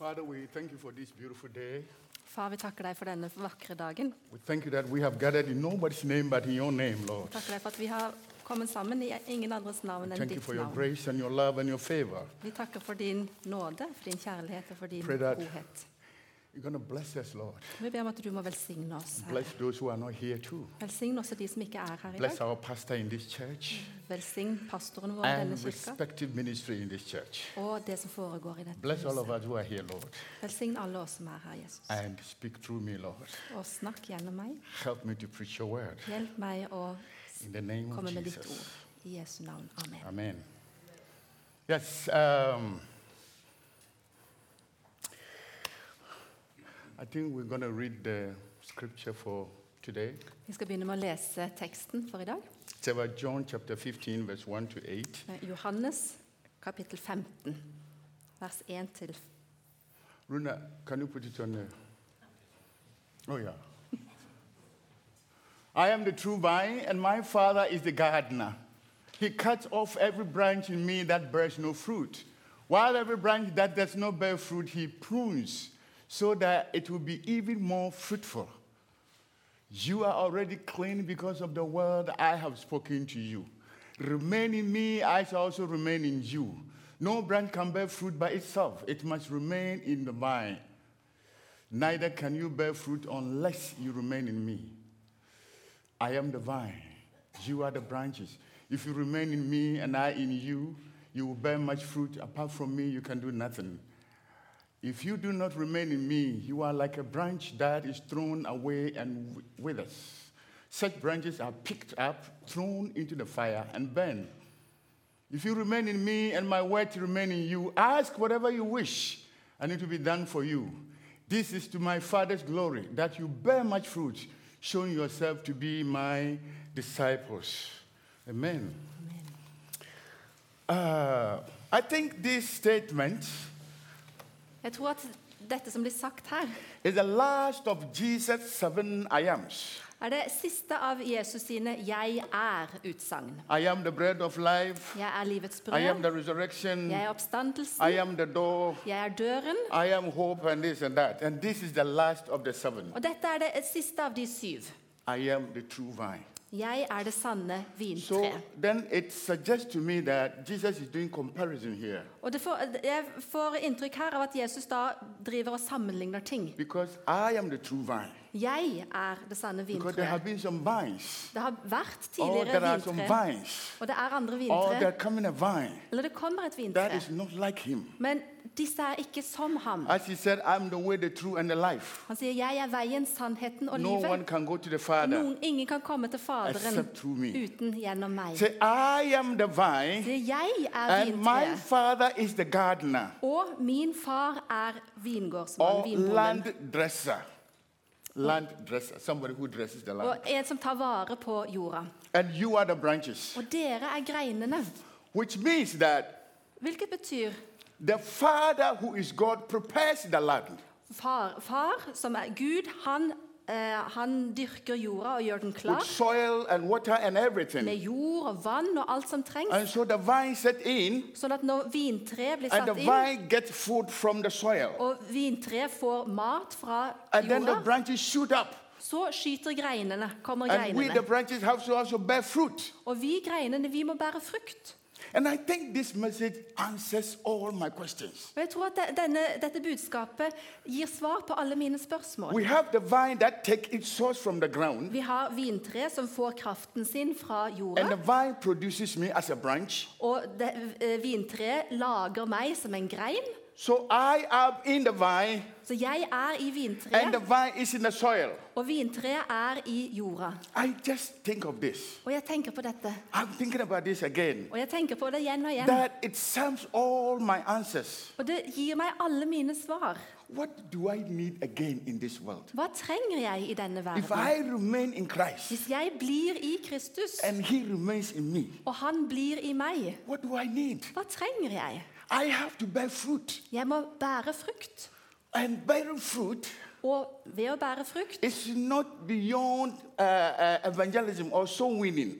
Father, we thank you for this beautiful day. Far, vi takker deg for denne vakre dagen. We thank you that we have gathered in nobody's name but in your name, Lord. Vi takker deg for at vi har kommet sammen i ingen andres navn enn Thank you ditt for your navn. grace and your love and your favor. Vi takker for din nåde, for din kjærlighet og for din Pray that- godhet. You're going to bless us, Lord. Vi ber om at du må velsigne oss. Herre. Bless those who are not here too. Velsign også de som ikke er her i Bless our pastor in this church Velsign pastoren vår i and kirka respective ministry in this church. og det som foregår i dette Bless all of huset. us who are here, Lord. Velsign alle oss som er her, Jesus. And speak through me, Lord. Og snakk gjennom meg. Help me to preach your word. Hjelp meg å In the name of komme med ditt Jesus. ord. I Jesu navn. Amen. Amen. Yes. Um, I think we're going to read the scripture for today. Vi skal begynne med å lese teksten for i dag. It's about John chapter 15, verse 1 to 8. Eh, Johannes kapittel 15, vers 1 til Runa, can you put it on the. Oh, yeah. I am the true vine, and my Father is the gardener. He cuts off every branch in me that bears no fruit, while every branch that does not bear fruit, he prunes, so that it will be even more fruitful. You are already clean because of the word I have spoken to you. Remain in me, I shall also remain in you. No branch can bear fruit by itself, it must remain in the vine. Neither can you bear fruit unless you remain in me. I am the vine, you are the branches. If you remain in me and I in you, you will bear much fruit. Apart from me, you can do nothing. If you do not remain in me, you are like a branch that is thrown away and withers. Such branches are picked up, thrown into the fire, and burned. If you remain in me and my words remain in you, ask whatever you wish, and it will be done for you. This is to my Father's glory, that you bear much fruit, showing yourself to be my disciples. Amen. Uh, I think this statement Jeg tror at dette som blir sagt her, is the last of Jesus' seven I ams. er det siste av Jesus sine 'jeg er'-utsagn. I am the bread of life. Jeg er livets I am brød. the resurrection. Jeg er oppstandelsen. I am the door. Jeg er døren. I am hope and this and that. And this is the last of the seven. Og dette er det siste av de syv. I am the true vine. Jeg er det sanne So vintre. then it suggests to me that Jesus is doing comparison here. Og det får, jeg får inntrykk her av at Jesus da driver og sammenligner ting. Because I am the true vine. Jeg er det sanne vintreet'. there have been some vines. Det har vært tidligere some vintre, vines. og det er andre vintre. vine. Eller det kommer et That vintre. is not like him. Men disse er ikke som ham. As he said, I'm the way, the truth, and the life. Han sier 'jeg er veien, sannheten og No one livet'. can go to the Father Noen, ingen kan komme til Faderen uten gjennom meg. Say, I am the vine, Sier jeg er and my Father is the gardener. og min far er vingårdsmann, vinbonden. Dresser. Somebody who dresses the land. Og en som tar vare på jorda. And you are the branches, Og dere er greinene. which means that Hvilket betyr the Father who is God prepares the land. far, far som er Gud, han, han dyrker jorda og gjør den With klar. soil and water and Med jord og vann og alt som trengs. And so the vine set in, Sånn at når vintreet blir and satt the inn, gets food from the soil. og vintreet får mat fra And then the jorda, branches shoot up. så skyter greinene, kommer And we, the greinene. branches, have to also bear fruit. Og vi greinene, vi må bære frukt. And I think this message answers all my questions. Og jeg tror at denne, dette budskapet gir svar på alle mine spørsmål. We have the vine that takes its source from the ground. Vi har vintre som får kraften sin fra And the jorda. vine produces me as a branch. Og det, eh, vintreet lager meg som en grein. So I am in the vine, Så jeg er i and the vintreet, vine is in the soil. og vintreet er i jorda. I just think of this. Og jeg tenker på dette. I'm thinking about this again. Og jeg tenker på det igjen og igjen. That it sums all my answers. Og det gir meg alle mine svar. What do I need again in this world? Hva trenger jeg i denne If verden? I remain in Christ Hvis jeg blir i Kristus, and He remains in me, og han blir i meg, what do I need? hva trenger jeg? I have to bear fruit. Jeg må bære frukt. And bearing fruit Og ved å bære frukt is not beyond uh, uh, evangelism or soul winning.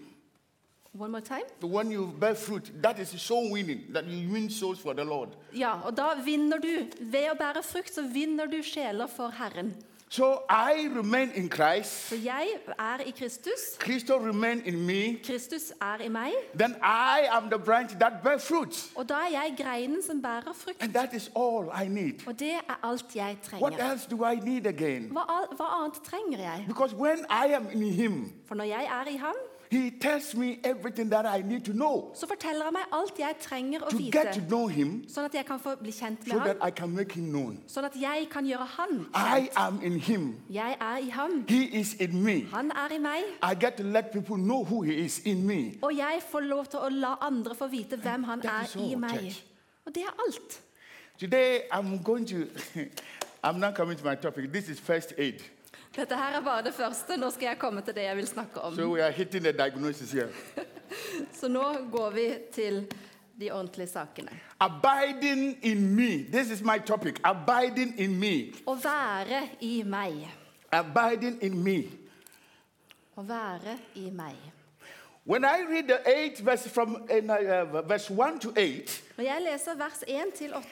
One more time. When you bear fruit, that is soul winning, that you win souls for the Lord. Ja, og da vinner du. Ved å bære frukt så vinner du sjeler for Herren. So I remain in Christ, Så jeg er i Kristus. Christo remain in me, Kristus er i meg. then I am the branch that bear fruit. Og da er jeg greinen som bærer frukt. And that is all I need. Og det er alt jeg What trenger. else do I need again? Hva, hva annet trenger jeg? Because when I am in Him, For når jeg er i ham, He tells me everything that I need to know så forteller han meg alt jeg trenger å to get to vite. know Him Sånn at jeg kan få bli kjent so med that ham. I can make Him known. Sånn at jeg kan gjøre han I kjent. am in Him, Jeg er i ham. He is in me. Han er i meg. I get to let people know who He is in me. Og jeg får lov til å la andre få vite hvem han That is er all, i meg. church. Og det er alt. Today I'm going to, I'm not coming to my topic. This is first aid. Dette her er bare det første. Nå skal jeg komme til det jeg vil snakke om. So. Så nå går vi til de ordentlige sakene. Abiding in me. This is my topic. Abiding in me. Å være i meg. Abiding in me. Å være i meg. When I read the eight verse from uh, verse one to eight, Når jeg leser vers 1 til 8,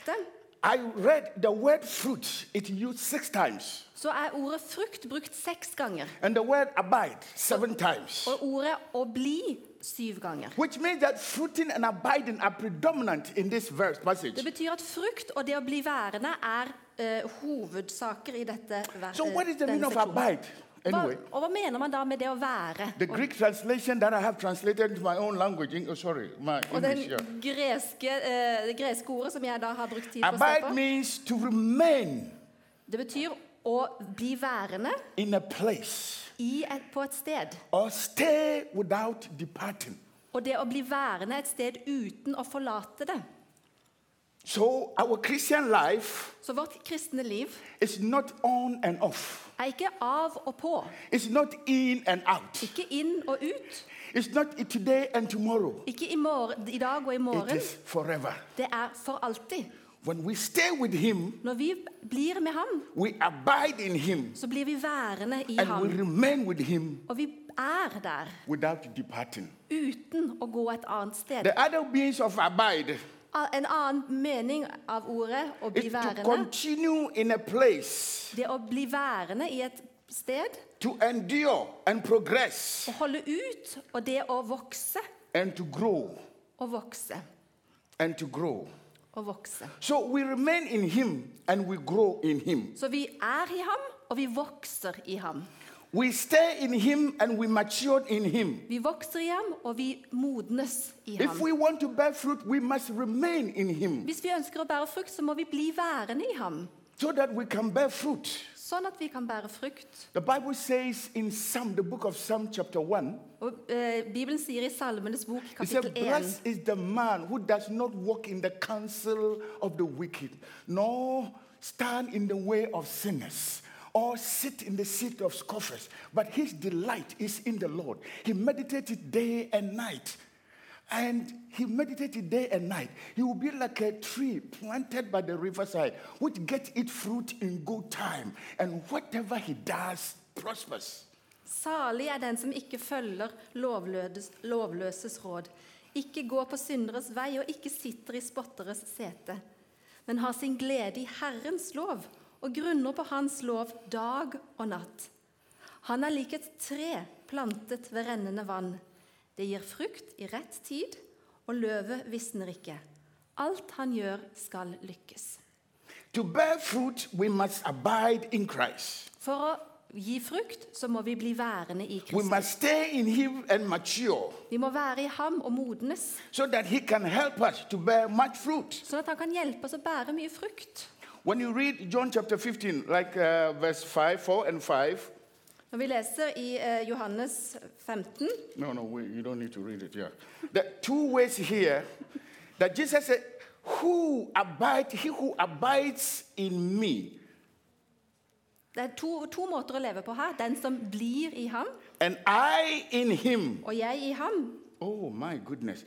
I read the word fruit. It used six times, så er ordet frukt brukt seks ganger. and the word abide seven times. Og ordet å bli syv ganger. Which means that fruiting and abiding are predominant in this verse passage. Det betyr at frukt og det å bli værende er uh, hovedsaker i dette verset. So what is the meaning of abide? Hva, og hva mener man da med det å være? the Greek translation that I have translated into my own language. in- Oh, sorry, my Og den English. Yeah. greske, uh, det greske ordet som jeg da har brukt tid på å se på, means to remain det betyr å bli værende in a place i et, på et sted. or stay without departing. Og det å bli værende et sted uten å forlate det. So our Christian life Så vårt kristne liv is not on and off. er ikke av og på. It's not in and out. Ikke inn og ut. It's not today and tomorrow. Ikke i, morgen, i dag og i It morgen. is forever. Det er for alltid. When we stay with Him, Når vi blir med ham, we abide in Him så blir vi værende i and we ham. remain with Him Og vi er der without departing. uten å gå et annet sted. The other means of abide En annen mening av ordet å bli værende in a place, Det å bli værende i et sted, to endure and progress, å holde ut, og det å vokse and to grow og vokse and to grow. og vokse. So we remain in Him and we grow in Him. Så vi er i ham, og vi vokser i ham. We stay in Him and we mature in Him. Vi vokser i ham, og vi modnes i If we want to bear fruit, we must remain in Him Hvis vi ønsker å bære frukt, så må vi bli værende i ham, so that we can bear fruit. sånn at vi kan bære frukt. The Bible says in Psalm, the book of Psalm, chapter 1, Og eh, Bibelen sier i Salmenes bok, it says, kapittel 1 Blessed is the man who does not walk in the counsel of the wicked, nor stand in the way of sinners, or sit in the seat of scoffers, but his delight is in the Lord. He meditated day and night. And he meditated day and night. He will be like a tree planted by the riverside, which gets its fruit in good time, and whatever he does prospers. Salig er den som ikke følger lovløses, lovløses råd, ikke går på synderes vei og ikke sitter i spotteres sete, men har sin glede i Herrens lov og grunner på Hans lov dag og natt. Han er lik et tre plantet ved rennende vann. Det gir frukt i rett tid, og løvet visner ikke. Alt han gjør, skal lykkes. Fruit. For å gi frukt, så må vi bli værende i Kristus. Vi må være i ham og modnes, sånn at han kan hjelpe oss å bære mye frukt. When you read John chapter 15, like uh, verse 5, 4 and 5, Når vi leser i uh, Johannes 15, no, no, we, you don't need to read it, yeah. are two ways here that Jesus said, Who abide, he who abides in me, det er to, to måter å leve på her. Den som blir i ham, and I in him. og jeg i ham. Oh my goodness.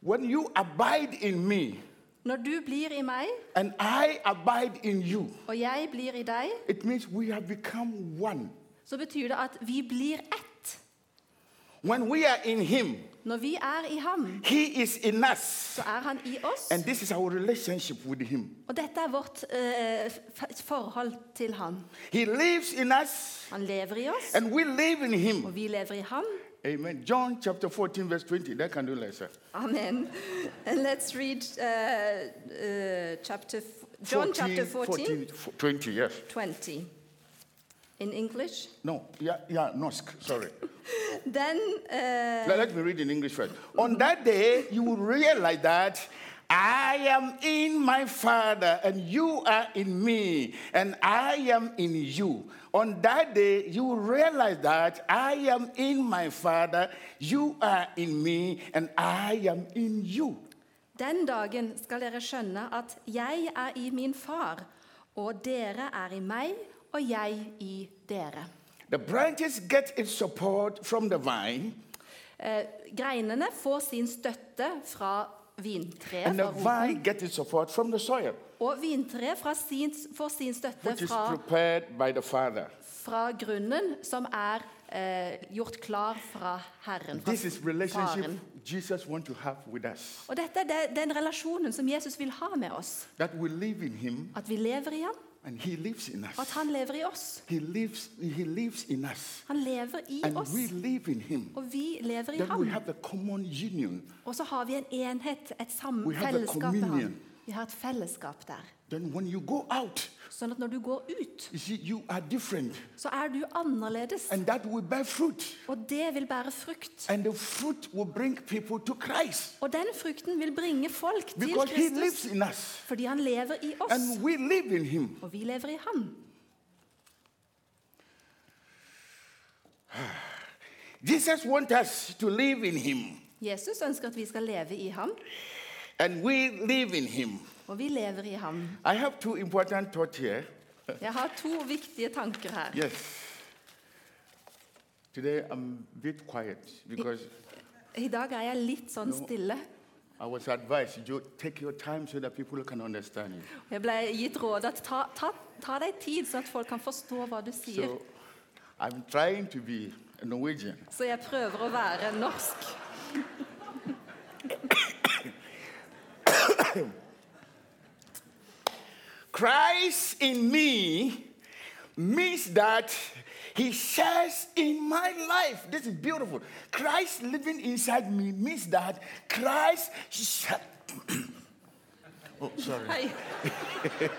When you abide in me, Når du blir i meg, and I abide in you, og jeg blir i deg, it means we have become one. så betyr det at vi blir ett. When we are in Him, Når vi er i ham, He is in us. så er han i oss. And this is our relationship with Him. Og dette er vårt eh, f- forhold til han. He lives in us, Han lever i oss, and we live in Him. og vi lever i ham. Amen. John chapter 14, verse 20. That can do lesser. Amen. And let's read uh, uh, chapter f- John chapter 14, 14, 20, yes. 20 in English. No, yeah, yeah, Nosk, sorry. Then uh, Let, let me read in English first. On that day, you will realize that I am in my Father, and you are in me, and I am in you. On that day, you will realize that I am in my Father, you are in me, and I am in you. Den dagen skal dere skjønne at jeg er i min far, og dere er i meg, og jeg i dere. The branches get its support from the vine, Eh, greinene får sin støtte fra vintreet, and fra the vine gets its support from the soil, og fra sin, får sin støtte which is fra, prepared by the Father. fra grunnen, som er eh, gjort klar fra Herren, fra This is relationship Faren. Jesus wants to have with us. Og dette er den relasjonen som Jesus vil ha med oss. That we live in Him, At vi lever i ham, and He lives in at us. han lever i oss. He lives, he lives in us. Han lever i And oss, we live in Him. og vi lever i Then we ham. have a common union. Og så har vi en enhet, et sam We have a fellesskap ham. communion. Vi har et fellesskap der. Then when you go out, Sånn at når du går ut, you see, you are different. så er du annerledes. And that will bear fruit. Og det vil bære frukt. And the fruit will bring people to Christ. Og den frukten vil bringe folk til Because He lives Kristus. in us. Fordi han lever i oss, And we live in Him. og vi lever i ham. Jesus wants us to live in Him. Jesus ønsker at vi skal leve i ham, And we live in Him. Og vi lever i ham. I have two important thoughts here. Jeg har to viktige tanker her. Yes. Today I'm a bit quiet because I dag er jeg litt sånn stille. I was advised, you take your time so that people can understand you. Jeg ble gitt råd at ta, ta, ta deg tid, sånn at folk kan forstå hva du sier. So I'm trying to be a Norwegian. Så jeg prøver å være norsk. Christ in me means that he shares in my life. This is beautiful. Christ living inside me means that Christ. Sh- oh, sorry. Hei,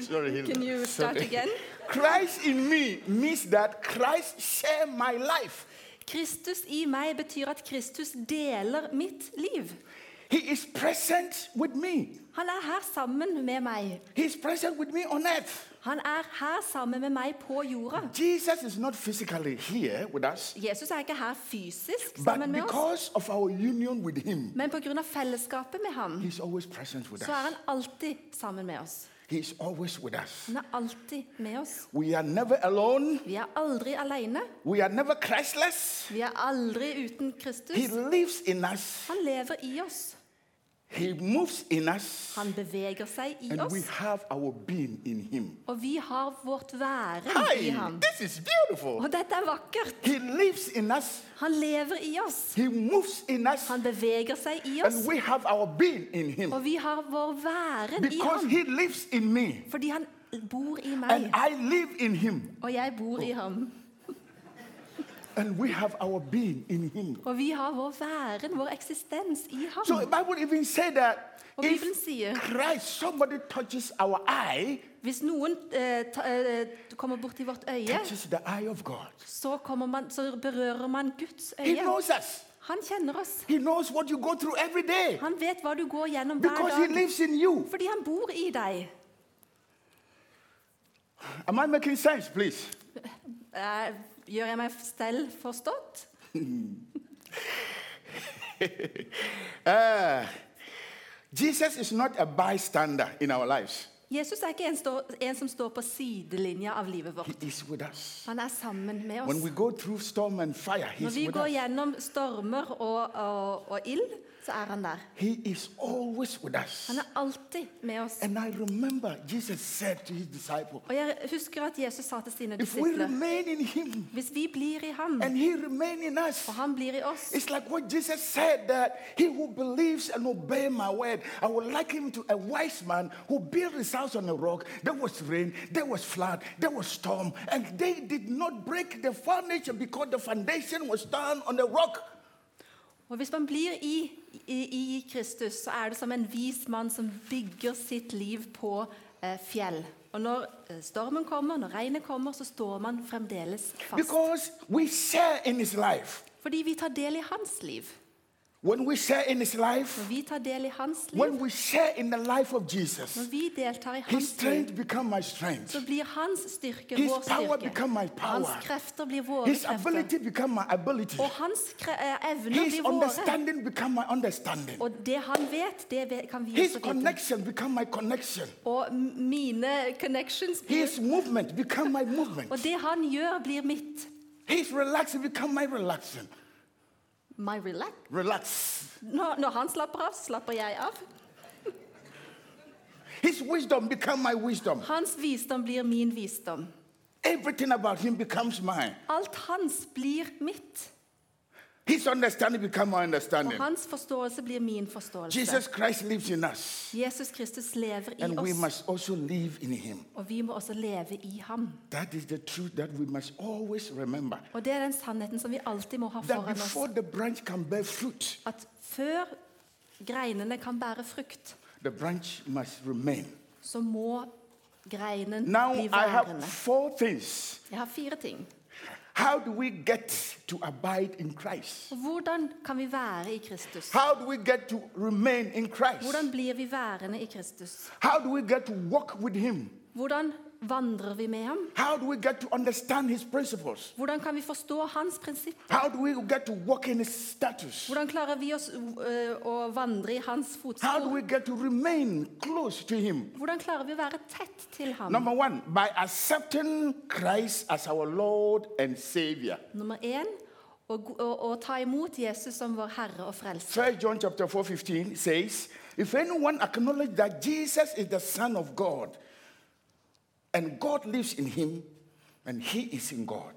Sorry. Hilda. can you start Sorry. again? Christ in me means that Christ share my life. Kristus i meg betyr at Kristus deler mitt liv. He is present with me. Han er her sammen med meg. He is present with me on earth. Han er her sammen med meg på jorda. Jesus is not physically here with us, Jesus er ikke her fysisk sammen med oss, of our union with him, men pga. fellesskapet med ham, he's always present with så er han alltid sammen med oss. He's always with us. Han er alltid med oss. We are never alone. Vi er aldri alene. We are never Christless. Vi er aldri uten Kristus. He lives in us. Han lever i oss. He moves in us. Han beveger seg i And we oss. have our being in him. Og vi har vårt være i Hi, ham. this is beautiful. Og dette er vakkert. He lives in us. Han lever i oss. He moves in us. Han beveger seg i And oss. we have our being in him. Og vi har vår være i Because ham. he lives in me. Fordi han bor i And meg. I live in him. Og jeg bor i ham. And we have our being in him. Og vi har vår væren, vår eksistens i ham. So Bible even say that Og Bibelen sier Christ, somebody touches our eye, hvis noen eh, ta, eh, kommer borti vårt øye, God. så, man, så berører man Guds He øye. knows us. Han kjenner oss. He knows what you go through every day. Han vet hva du går gjennom Because he dag. lives in you. Fordi han bor i deg. Am I making sense, please? Eh, gjør jeg meg selv forstått? Uh, Jesus is not a bystander in our lives. Jesus er ikke en, stå, en som står på sidelinja av livet vårt. He is with us. Han er sammen med oss. we go through storm and fire, Når vi går us. gjennom stormer og, og, og ild, så er han der. He is always with us. Han er alltid med oss. And I remember Jesus said to his disciple, Og jeg husker at Jesus sa til sine If we disipler remain in him Hvis vi blir i ham, and he remain in us, og han blir i oss it's like what Jesus said that he who believes and obey my word, I will like him to a wise man who built his house on a rock. There was rain, there was flood, there was storm, and they did not break the foundation because the foundation was done on the rock. Og hvis man blir i, i, i Kristus, så er det som en vis mann som bygger sitt liv på eh, fjell. Og når eh, stormen kommer, når regnet kommer, så står man fremdeles fast. Because we share in his life. Fordi vi tar del i hans liv. When we share in his life, Når vi tar del i hans liv, when we share in the life of Jesus, når vi deltar i his hans liv, strength become my strength. så blir hans styrke His vår power styrke. become my power. Hans krefter blir våre His krefter. ability become my ability. Og hans eh, evner His blir våre. understanding become my understanding. Og det han vet, det kan vi His også vite. connection become my connection. Og mine connections blir His movement become my movement. Og det han gjør, blir mitt. His relaxing become my relaxing. My relax. Relax. Når, når han slapper av, slapper jeg av. His wisdom become my wisdom. Hans visdom blir min visdom. Everything about him becomes mine. Alt hans blir mitt. His understanding become Og understanding. hans forståelse blir min forståelse. Jesus Christ lives in us. Jesus Kristus lever i And we oss, must also live in him. og vi må også leve i ham. That is the truth that we must always remember. Og det er den sannheten som vi alltid må ha That foran oss. before the branch can bear fruit, At før greinene kan bære frukt, the branch must remain. så må greinen Now bli I have four things. Jeg har fire ting. How do we get to abide in Christ? Hvordan kan vi være i Kristus? How do we get to remain in Christ? Hvordan blir vi værende i Kristus? How do we get to walk with Him? Hvordan vandrer vi med ham? How do we get to understand His? Hvordan kan vi forstå hans prinsipper? How do we get to walk in His status? Hvordan klarer vi oss øh, å vandre i hans How fotspor? we get to remain close to Him? Hvordan klarer vi å være tett til ham? Number one, by accepting Christ as our Lord and Savior. Nummer én å, å, å ta imot Jesus som vår Herre og Frelser. 1 John chapter 4, 15 says, If anyone acknowledges that Jesus is the Son of God, and God lives in him, and he is in God.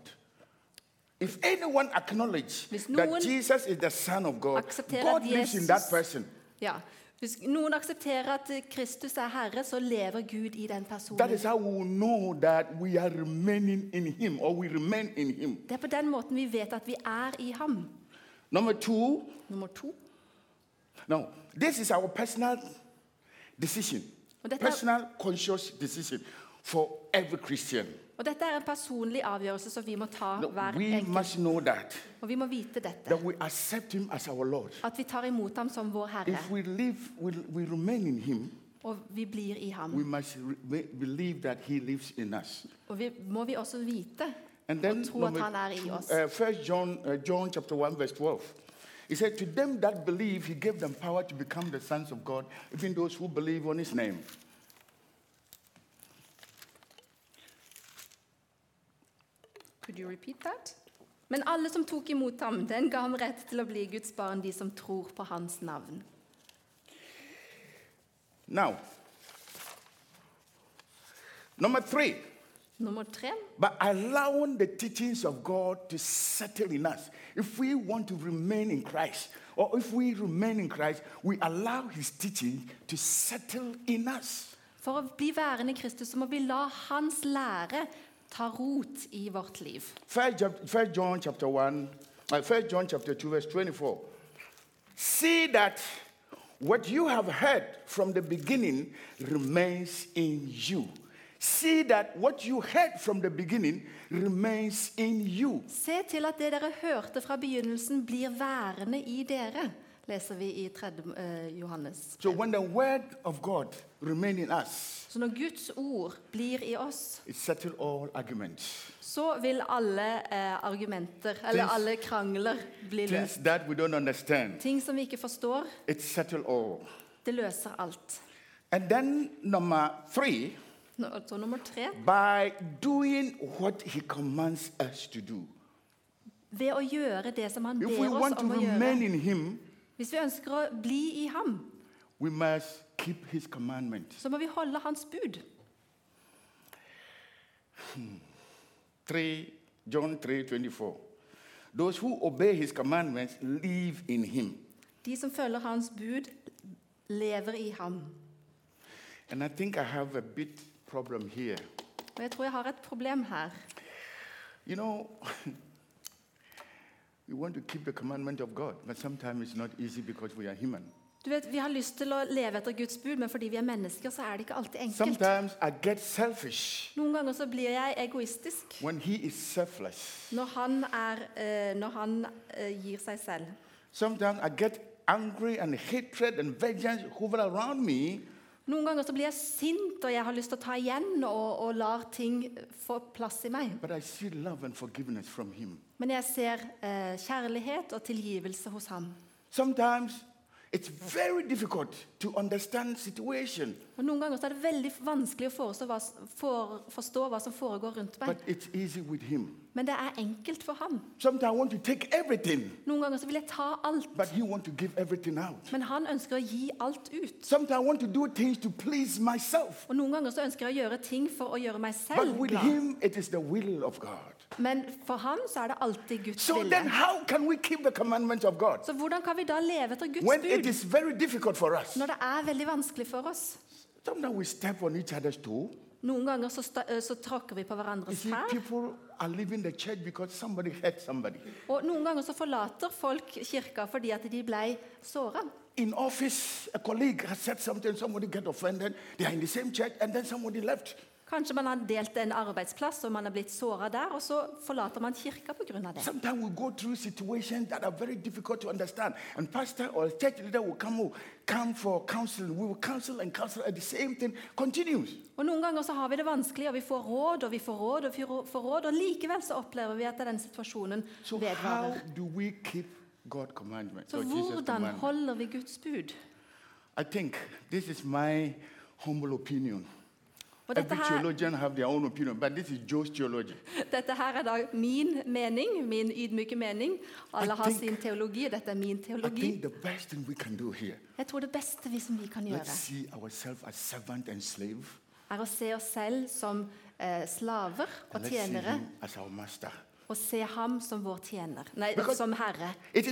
If anyone acknowledges that Jesus is the Son of God, God lives in that person. Ja. Hvis noen aksepterer at Kristus er Herre, så lever Gud i den personen. him. Det er på den måten vi vet at vi er i ham. Number two, Nummer to. no, this is our personal decision, dette er- personal conscious decision for every Christian. Og dette er en personlig avgjørelse som vi må ta hver we enkelt. must know that Og vi må vite dette. that we accept him as our Lord. At vi tar imot ham som vår Herre, If we live, we, we remain in him. og vi blir i We ham. must re- believe that he lives in us. Og vi, må vi også vite And then og tro at han er i oss. uh, First John, uh, John chapter one verse twelve. He said, "To them that believe, he gave them power to become the sons of God, even those who believe on his name." Could you repeat that? Men alle som tok imot ham, den ga ham rett til å bli Guds barn, de som tror på hans navn. Now, number three, Nummer tre. by allowing the teachings of God to settle in us. If we want to remain in Christ, or if we remain in Christ, we allow his teaching to settle in us. For å bli værende i Kristus så må vi la hans lære ta rot i vårt liv. 1 John- First chapter 1, uh, John chapter 2, verse 24. See that what you have heard from the beginning remains in you. See that what you heard from the beginning remains in you. Se til at det dere hørte fra begynnelsen, blir værende i dere, leser vi i 3. eh, Johannes. So when the word of God remains in us, Så når Guds ord blir i oss, it settles all arguments. så vil alle eh, argumenter, eller Things- alle krangler, bli løst. that we don't understand, Ting som vi ikke forstår, it settles all. det løser alt. And then number three, Så nummer tre. by doing what he commands us to do. Ved å gjøre det som han ber oss want to om å remain gjøre. in him, Hvis vi ønsker å bli i ham, we must keep his commandment. så må vi holde hans bud. 3 John 3:24. Those who obey his commandments live in him. De som følger hans bud, lever i ham. And I think I have a bit problem here. Og jeg tror jeg har et problem her. You know, we want to keep the commandment of God, but sometimes it's not easy because we are human. Du vet, Vi har lyst til å leve etter Guds bud, men fordi vi er mennesker, så er det ikke alltid enkelt. Sometimes I get selfish Noen ganger så blir jeg egoistisk when he is selfless. når han, er, uh, når han uh, gir seg selv. Sometimes I get angry and hatred and vengeance hover around me Noen ganger så blir jeg sint, og jeg har lyst til å ta igjen og, og lar ting få plass i meg. Men jeg ser eh, kjærlighet og tilgivelse hos ham. Sometimes it's very difficult to understand situation, Og Noen ganger er det veldig vanskelig å forstå hva, for, forstå hva som foregår rundt meg. but it's easy with him. Men det er enkelt for ham. Sometimes I want to take everything, Noen ganger så vil jeg ta alt, but he want to give everything out. men han ønsker å gi alt ut. Sometimes I want to do things to please myself, Og Noen ganger så ønsker jeg å gjøre ting for å gjøre meg but selv with glad. him it is the will of God. Men for ham så er det alltid Guds So then vilje. how can we keep the commandments of God Så hvordan kan vi da leve etter Guds when it bud is very difficult for us? når det er veldig vanskelig for oss? Sometimes we step on each other's toe. Noen ganger så, sta- eh, så tråkker vi på You hverandres see, tær. people are leaving the church because somebody hurt somebody. Og noen ganger så forlater folk kirka fordi at de ble såra. In office, a colleague has said something, somebody get offended. They are in the same church, and then somebody left. Kanskje man har delt en arbeidsplass og man er blitt såra der, og så forlater man kirka pga. det. Sometimes we go through situations that are very difficult to understand. And pastor or church leader will come, come for counseling. We will counsel and counsel, and the same thing continues. Og Noen ganger så har vi det vanskelig, og vi får råd og vi får råd, og vi får råd, og likevel så opplever vi at den situasjonen So how vedvarer. do we keep God's commandments Så or hvordan holder vi Guds bud? I think this is my humble opinion. Og dette her, theologian have their own opinion, but this is Joe's theology. dette her er da min mening, min ydmyke mening. Alle I har think- sin teologi, og dette er min teologi. the best thing we can do here, Jeg tror det beste vi som vi kan gjøre, see ourselves as servant and slave, er å se oss selv som eh, slaver og tjenere, og se ham som vår tjener, nei, Because- som herre. Det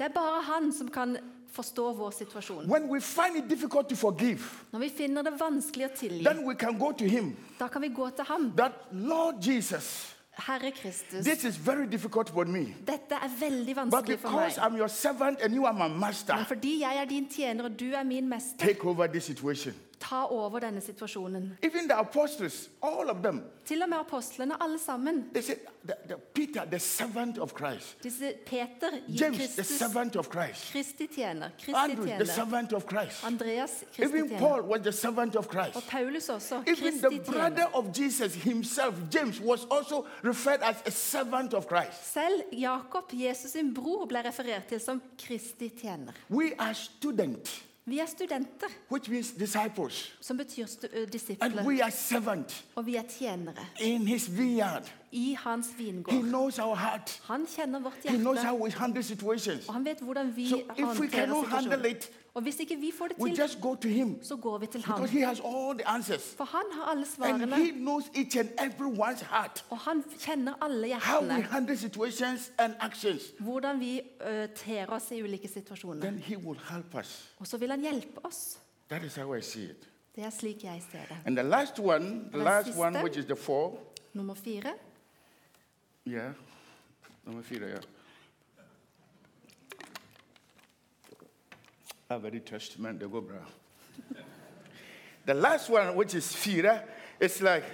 er bare han som kan forstå vår situasjon. When we find it difficult to forgive, Når vi finner det vanskelig å tilgi, then we can go to him. da kan vi gå til ham. That Lord Jesus, Herre Kristus, this is very difficult for me. dette er veldig But vanskelig for meg. I'm your servant and you are my master, Men fordi jeg er din tjener, og du er min mester, take over this situation. Ta over denne situasjonen. Even the apostles, all of them, Til og med apostlene, alle sammen. they said, the, the Peter, the servant of Christ, Disse Peter, James, the servant of Christ, Kristi tjener, Kristi Andrew, the servant of Christ. Andreas, Kristi Even tjener. Paul was the servant of Og Christ. Paulus også, Even Kristi the tjener. brother of Jesus himself, James, was also referred as a servant of Christ. Selv Jakob, Jesus sin bror, ble referert til som Kristi tjener. We are students, Vi er studenter, which means disciples, som betyr and disipler, we are servants og vi er tjenere in his vineyard. i hans He vingård. knows our heart. Han kjenner vårt He knows hjerte, how we handle situations. og han vet hvordan vi So if situasjoner. it, Og hvis ikke vi får det we til, just go to him så går vi til ham. because he has all the answers. For han har alle And svarene, he knows each and everyone's heart. og han kjenner alle How we hjertene. handle situations and actions. Hvordan vi ø, ter oss i ulike situasjoner. Then he will help us. Og så vil han hjelpe oss. That is how I see it. Det er slik jeg ser det. And the last one, the last one, which is the four, Nummer fire. yeah, number four, yeah. A very touched, man, they go, bro. the last one, which is fear, it's like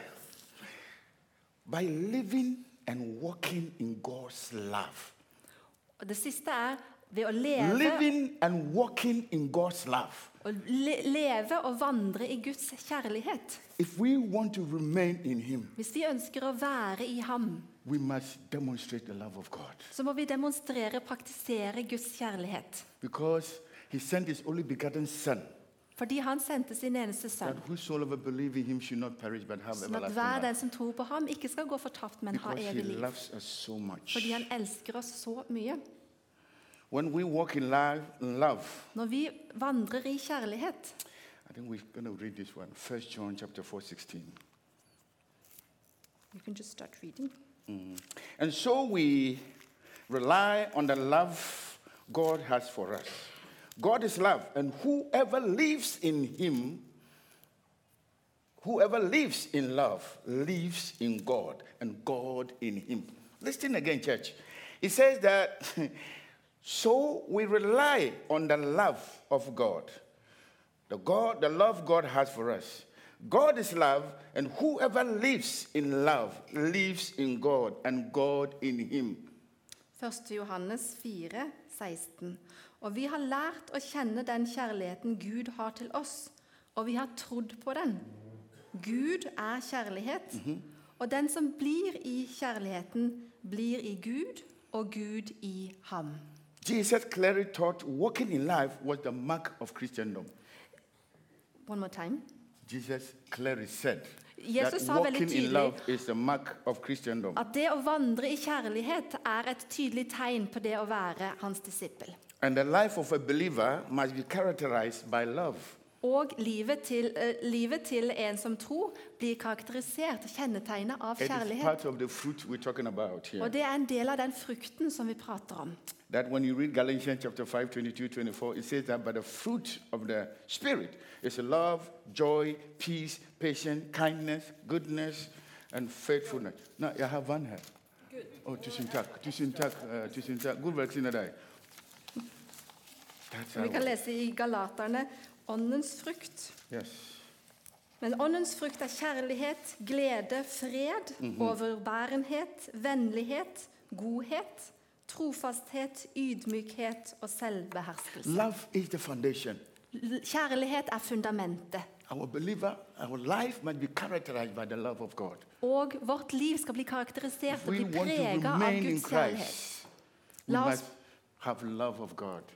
by living and walking in God's love. Og det siste er ved å leve, Living and walking in God's love. Å le leve og vandre i Guds kjærlighet. If we want to remain in Him, Hvis vi ønsker å være i ham, we must demonstrate the love of God. så må vi demonstrere, praktisere Guds kjærlighet. Because He sent His only begotten Son, Fordi han sendte sin eneste sønn. that whosoever believe in Him should not perish but have Sånn at everlasting hver life. den som tror på ham, ikke skal gå fortapt, men ha Because He evig liv. loves us so much. Fordi han elsker oss så mye. When we walk in, life, love, Når vi vandrer i kjærlighet. I think we're going to read this one. First John chapter 4, 16. You can just start reading. Mm. And so we rely on the love God has for us. God is love, and whoever lives in him, whoever lives in love, lives in God, and God in him. Listen again, church. It says that, so we rely on the love of God. The God, the love God has for us. God is love, and whoever lives in love lives in God, and God in him. 1. Johannes 4, 16. Og vi har lært å kjenne den kjærligheten Gud har til oss, og vi har trodd på den. Gud er kjærlighet, og den som blir i kjærligheten, blir i Gud, og Gud i ham. Jesus clearly taught walking in life was the mark of Christendom. One more time. Jesus clearly said Jesus that walking in love is the mark of Christendom. At det å vandre i kjærlighet er et tydelig tegn på det å være hans disippel. And the life of a believer must be characterized by love. Og livet til, uh, livet til en som tror blir karakterisert, kjennetegnet av It is kjærlighet. part of the fruit we're talking about here. Og det er en del av den frukten som vi prater om. That when you read Galatians chapter 5, 22, 24, it says that by the fruit of the Spirit is love, joy, peace, patience, kindness, goodness, and faithfulness. Nå, jeg har vann her. Å, tusen takk. Tusen takk. eh, tusen takk. God velsigne deg. Vi kan lese i Galaterne åndens frukt. yes. Men åndens frukt er kjærlighet, glede, fred, overbærenhet, vennlighet, godhet, trofasthet, ydmykhet og selvbeherskelse. Love is the foundation. Kjærlighet er fundamentet. Our believer, our life must be characterized by the love of God. Og vårt liv skal bli karakterisert og bli preget av Guds kjærlighet. La oss-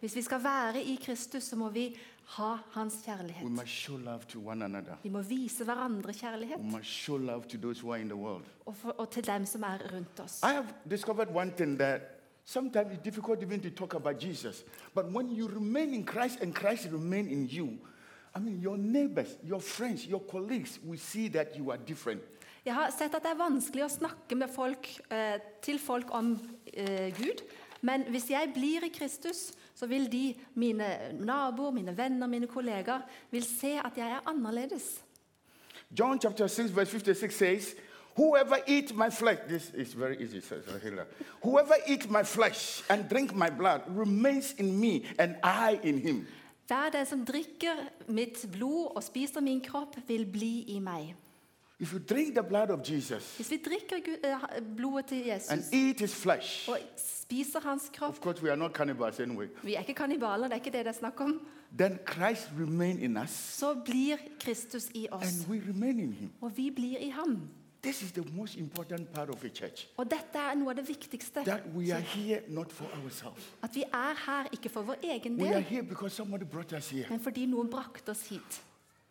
Hvis vi skal være i Kristus, så må vi ha hans kjærlighet. must show love to one another. Vi må vise hverandre kjærlighet, og, for, og til dem som er rundt oss. I have discovered one thing that sometimes it's difficult even to talk about Jesus. But when you remain in Christ and Christ remain in you, I mean, your neighbors, your friends, your colleagues will see that you are different. Jeg har sett at det er vanskelig å snakke med folk, eh, til folk om eh, Gud. Men hvis jeg blir i Kristus, så vil de, mine naboer, mine venner, mine kollegaer, vil se at jeg er annerledes. John chapter 6, verse 56 says, Whoever eat my flesh, this is very easy. Whoever eat my flesh and drink my blood remains in me and I in him. Hver den som drikker mitt blod og spiser min kropp, vil bli i meg. If you drink the blood of Jesus Hvis vi drikker eh, blodet til and Jesus eat his flesh, og spiser hans kropp of course, we are not cannibals anyway, Vi er ikke kannibaler, det er ikke det det er snakk om. then Christ remain in us Så blir Kristus i oss, and we remain in him. og vi blir i ham. This is the most important part of a church. Og dette er noe av det viktigste. That we are here not for ourselves. At vi er her ikke for vår egen We are here because somebody brought us here. men fordi noen brakte oss hit.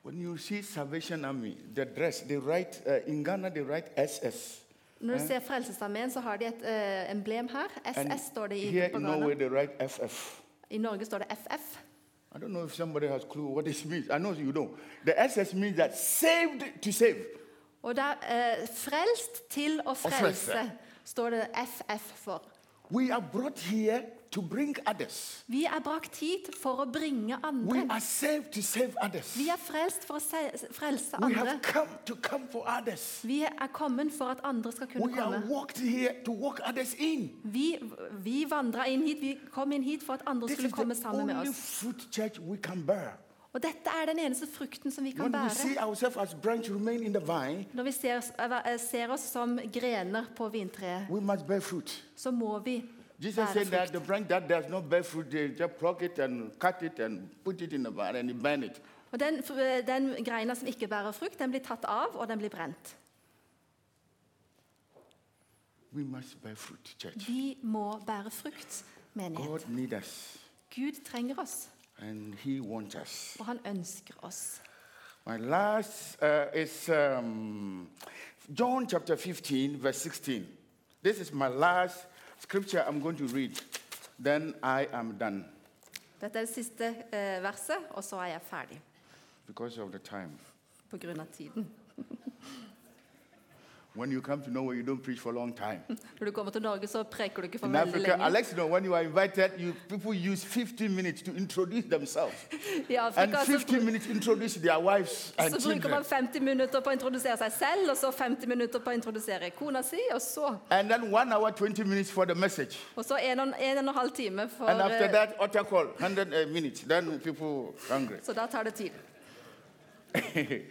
When you see Salvation Army, the dress, they write, uh, in Ghana, they write SS. Når du ser Frelsesarmeen, så har de et uh, emblem her. And SS står det i here på in Norway, they write FF. I Norge står det FF. I don't know if somebody has clue what this means. I know you don't. The SS means that saved to save. Og der, er eh, frelst til å frelse. står det FF for. We are brought here. Vi er brakt hit for å bringe andre. Vi er frelst for å frelse andre. come come. Vi er kommet for at andre skal kunne We komme. Vi, vi vandra inn hit, vi kom inn hit for at andre skulle komme sammen med oss. Og dette er den eneste frukten som vi kan bære. Når vi ser, oss- eh, ser oss som grener på vintreet, så må vi Jesus said that the branch that does not bear fruit, they just pluck it and cut it and put it in the vine and burn it. Og den, den greina som ikke bærer frukt, den blir tatt av, og den blir brent. We must bear fruit, church. Vi må bære frukt, menighet. God needs us Gud trenger oss, and He wants us. og han ønsker oss. My last uh, is um, John chapter 15, verse 16. This is my last scripture I'm going to read. then I am done Dette er det siste eh, verset, og så er jeg ferdig because of the time. på grunn av tiden. When you come to Norway, you don't preach for a long time. Når du kommer til Norge, så preker du ikke for In veldig Africa, I lenge. like to know when you are invited, you people use 15 minutes to introduce themselves, I and Afrika så, 15 minutes introduce their wives and så bruker man 50 minutter på å introdusere seg selv, og så 50 minutter på å introdusere kona si, og så, and then one hour 20 minutes for the message. og så en og en, og en halv time for And after eh, that, utter call, 100 uh, minutes. Then people hungry. Så da tar det tid.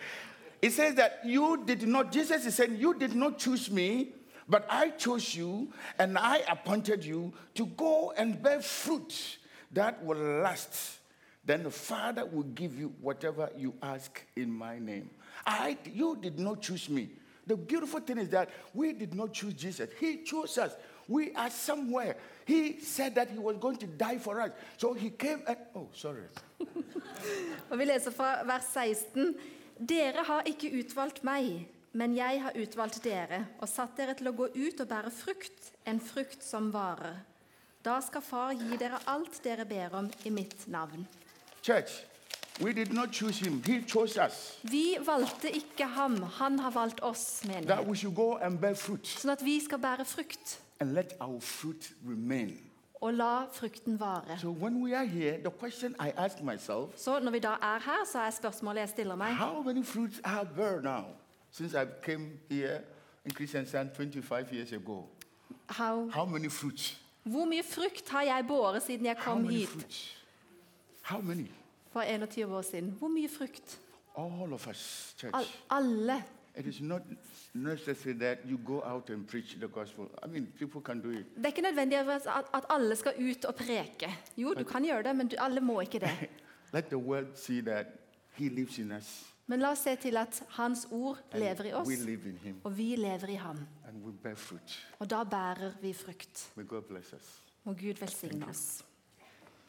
it says that you did not, Jesus is saying, you did not choose me, but I chose you and I appointed you to go and bear fruit that will last. Then the Father will give you whatever you ask in my name. I, you did not choose me. The beautiful thing is that we did not choose Jesus. He chose us. We are somewhere. He said that he was going to die for us. So he came and, oh, sorry. Og vi leser fra vers 16. Dere har ikke utvalgt meg, men jeg har utvalgt dere og satt dere til å gå ut og bære frukt, en frukt som varer. Da skal Far gi dere alt dere ber om i mitt navn. Church, we did not choose him. He chose us. Vi valgte ikke ham, han har valgt oss, That jeg. we should go and Sånn at vi skal bære frukt and let our fruit remain. Og la frukten vare. So when we are here, the question I ask myself, Så når vi da er her, så er spørsmålet jeg stiller meg how many fruits are there now? Since I came here in Kristiansand 25 years ago, how, how many fruits? Hvor mye frukt har jeg båret siden jeg kom hit fruits? How many? for 21 år siden? Hvor mye frukt? All of us, church. All, alle. It is not necessary that you go out and preach the gospel. I mean, people can do it. Det er ikke nødvendig at, alle skal ut og preke. Jo, du kan gjøre det, men du, alle må ikke det. Let the world see that He lives in us. Men la oss se til at Hans ord lever i oss, We live in Him og vi lever i ham. and we bear fruit. Og da bærer vi frukt. May God bless us. Må Gud velsigne oss.